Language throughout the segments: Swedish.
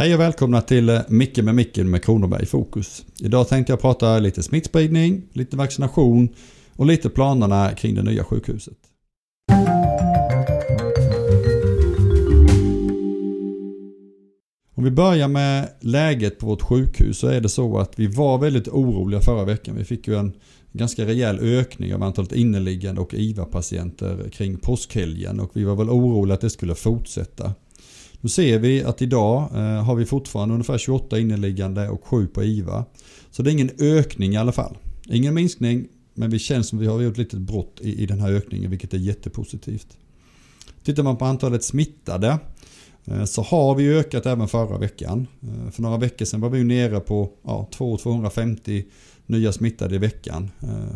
Hej och välkomna till eh, Micke med Micken med Kronoberg i fokus. Idag tänkte jag prata lite smittspridning, lite vaccination och lite planerna kring det nya sjukhuset. Om vi börjar med läget på vårt sjukhus så är det så att vi var väldigt oroliga förra veckan. Vi fick ju en ganska rejäl ökning av antalet inneliggande och IVA-patienter kring påskhelgen och vi var väl oroliga att det skulle fortsätta. Nu ser vi att idag eh, har vi fortfarande ungefär 28 inneliggande och 7 på IVA. Så det är ingen ökning i alla fall. Ingen minskning, men vi känns som att vi har gjort ett litet brott i, i den här ökningen, vilket är jättepositivt. Tittar man på antalet smittade eh, så har vi ökat även förra veckan. Eh, för några veckor sedan var vi nere på ja, 250 nya smittade i veckan.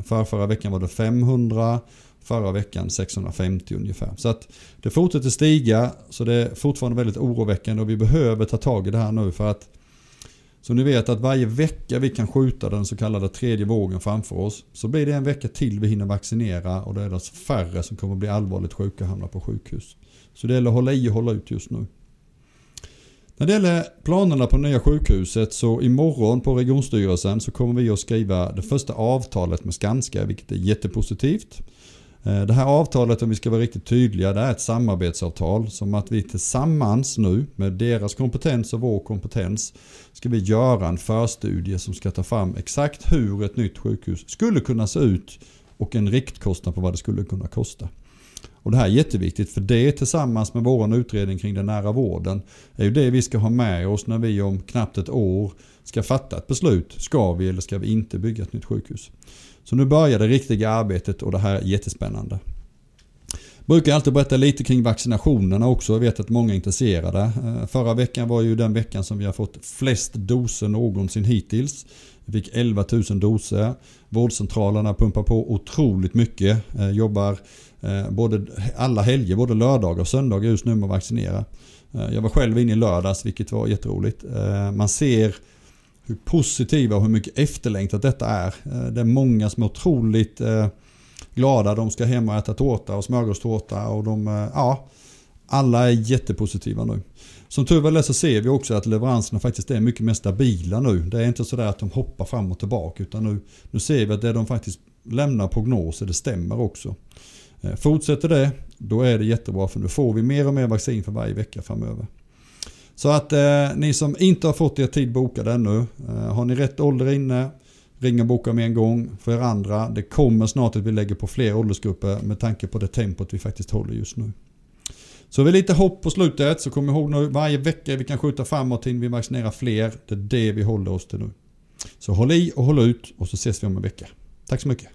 För förra veckan var det 500 Förra veckan 650 ungefär. Så att det fortsätter stiga så det är fortfarande väldigt oroväckande och vi behöver ta tag i det här nu för att så ni vet att varje vecka vi kan skjuta den så kallade tredje vågen framför oss så blir det en vecka till vi hinner vaccinera och då är det alltså färre som kommer bli allvarligt sjuka och hamna på sjukhus. Så det gäller att hålla i och hålla ut just nu. När det gäller planerna på nya sjukhuset så imorgon på regionstyrelsen så kommer vi att skriva det första avtalet med Skanska vilket är jättepositivt. Eh, det här avtalet om vi ska vara riktigt tydliga det är ett samarbetsavtal som att vi tillsammans nu med deras kompetens och vår kompetens ska vi göra en förstudie som ska ta fram exakt hur ett nytt sjukhus skulle kunna se ut och en riktkostnad på vad det skulle kunna kosta. Och Det här är jätteviktigt för det tillsammans med vår utredning kring den nära vården är ju det vi ska ha med oss när vi om knappt ett år ska fatta ett beslut. Ska vi eller ska vi inte bygga ett nytt sjukhus? Så nu börjar det riktiga arbetet och det här är jättespännande. Brukar alltid berätta lite kring vaccinationerna också. Jag vet att många är intresserade. Eh, förra veckan var ju den veckan som vi har fått flest doser någonsin hittills. Vi fick 11 000 doser. Vårdcentralerna pumpar på otroligt mycket. Eh, jobbar eh, både alla helger, både lördagar och söndagar just nu med att vaccinera. Jag var själv inne i lördags vilket var jätteroligt. Man ser hur positiva och hur mycket efterlängtat detta är. Eh, det är många som är otroligt eh, glada. De ska hem och äta tårta och smörgåstårta och de, eh, ja, alla är jättepositiva nu. Som tur väl är så ser vi också att leveranserna faktiskt är mycket mer stabila nu. Det är inte sådär att de hoppar fram och tillbaka utan nu, nu ser vi att det de faktiskt lämnar prognoser, det stämmer också. Fortsätter det, då är det jättebra för nu får vi mer och mer vaccin för varje vecka framöver. Så att eh, ni som inte har fått er tid bokad ännu, eh, har ni rätt ålder inne, ring och boka med en gång. För er andra, det kommer snart att vi lägger på fler åldersgrupper med tanke på det tempot vi faktiskt håller just nu. Så vi lite hopp på slutet, så kom ihåg nu varje vecka vi kan skjuta framåt innan vi vaccinerar fler. Det är det vi håller oss till nu. Så håll i och håll ut och så ses vi om en vecka. Tack så mycket.